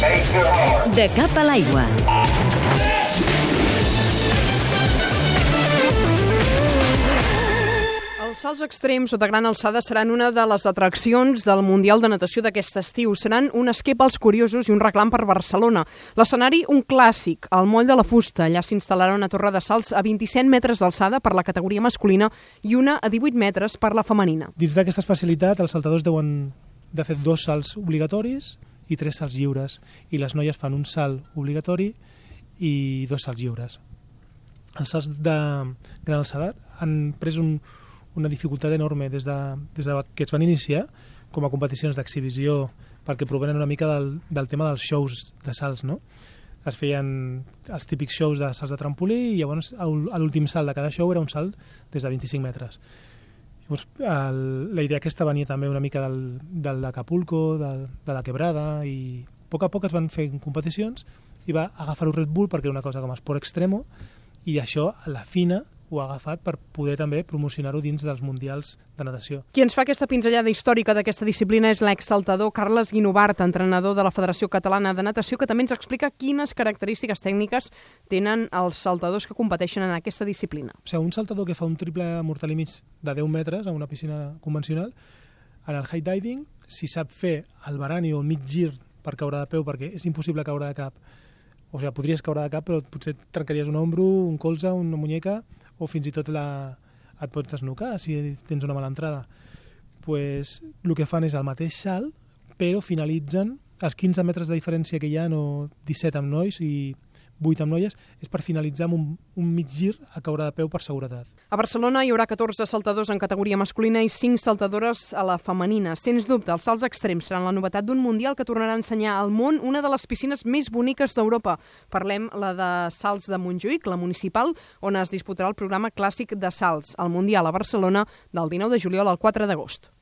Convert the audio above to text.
De cap a l'aigua. Els salts extrems o de gran alçada seran una de les atraccions del Mundial de Natació d'aquest estiu. Seran un esquep als curiosos i un reclam per Barcelona. L'escenari, un clàssic, al moll de la fusta. Allà s'instal·larà una torre de salts a 27 metres d'alçada per la categoria masculina i una a 18 metres per la femenina. Dins d'aquesta especialitat, els saltadors deuen de fer dos salts obligatoris i tres salts lliures, i les noies fan un salt obligatori i dos salts lliures. Els salts de gran alçada han pres un, una dificultat enorme des de, des de que es van iniciar com a competicions d'exhibició perquè provenen una mica del, del tema dels shows de salts, no? Es feien els típics shows de salts de trampolí i llavors l'últim salt de cada show era un salt des de 25 metres. Llavors, el, la idea aquesta venia també una mica del, de l'Acapulco, de, de la Quebrada, i a poc a poc es van fer competicions i va agafar-ho Red Bull perquè era una cosa com a esport extremo i això a la fina ho ha agafat per poder també promocionar-ho dins dels mundials de natació. Qui ens fa aquesta pinzellada històrica d'aquesta disciplina és l'exsaltador Carles Guinovart, entrenador de la Federació Catalana de Natació, que també ens explica quines característiques tècniques tenen els saltadors que competeixen en aquesta disciplina. O sigui, un saltador que fa un triple mortal i mig de 10 metres a una piscina convencional, en el high diving, si sap fer el barani o el mig gir per caure de peu, perquè és impossible caure de cap, o sigui, podries caure de cap, però potser et trencaries un ombro, un colze, una muñeca, o fins i tot la... et pots desnucar si tens una mala entrada. pues, el que fan és el mateix salt, però finalitzen els 15 metres de diferència que hi ha, o 17 amb nois i 8 amb noies, és per finalitzar amb un, un mig gir a caure de peu per seguretat. A Barcelona hi haurà 14 saltadors en categoria masculina i 5 saltadores a la femenina. Sens dubte, els salts extrems seran la novetat d'un Mundial que tornarà a ensenyar al món una de les piscines més boniques d'Europa. Parlem la de Salts de Montjuïc, la municipal, on es disputarà el programa clàssic de salts, al Mundial a Barcelona, del 19 de juliol al 4 d'agost.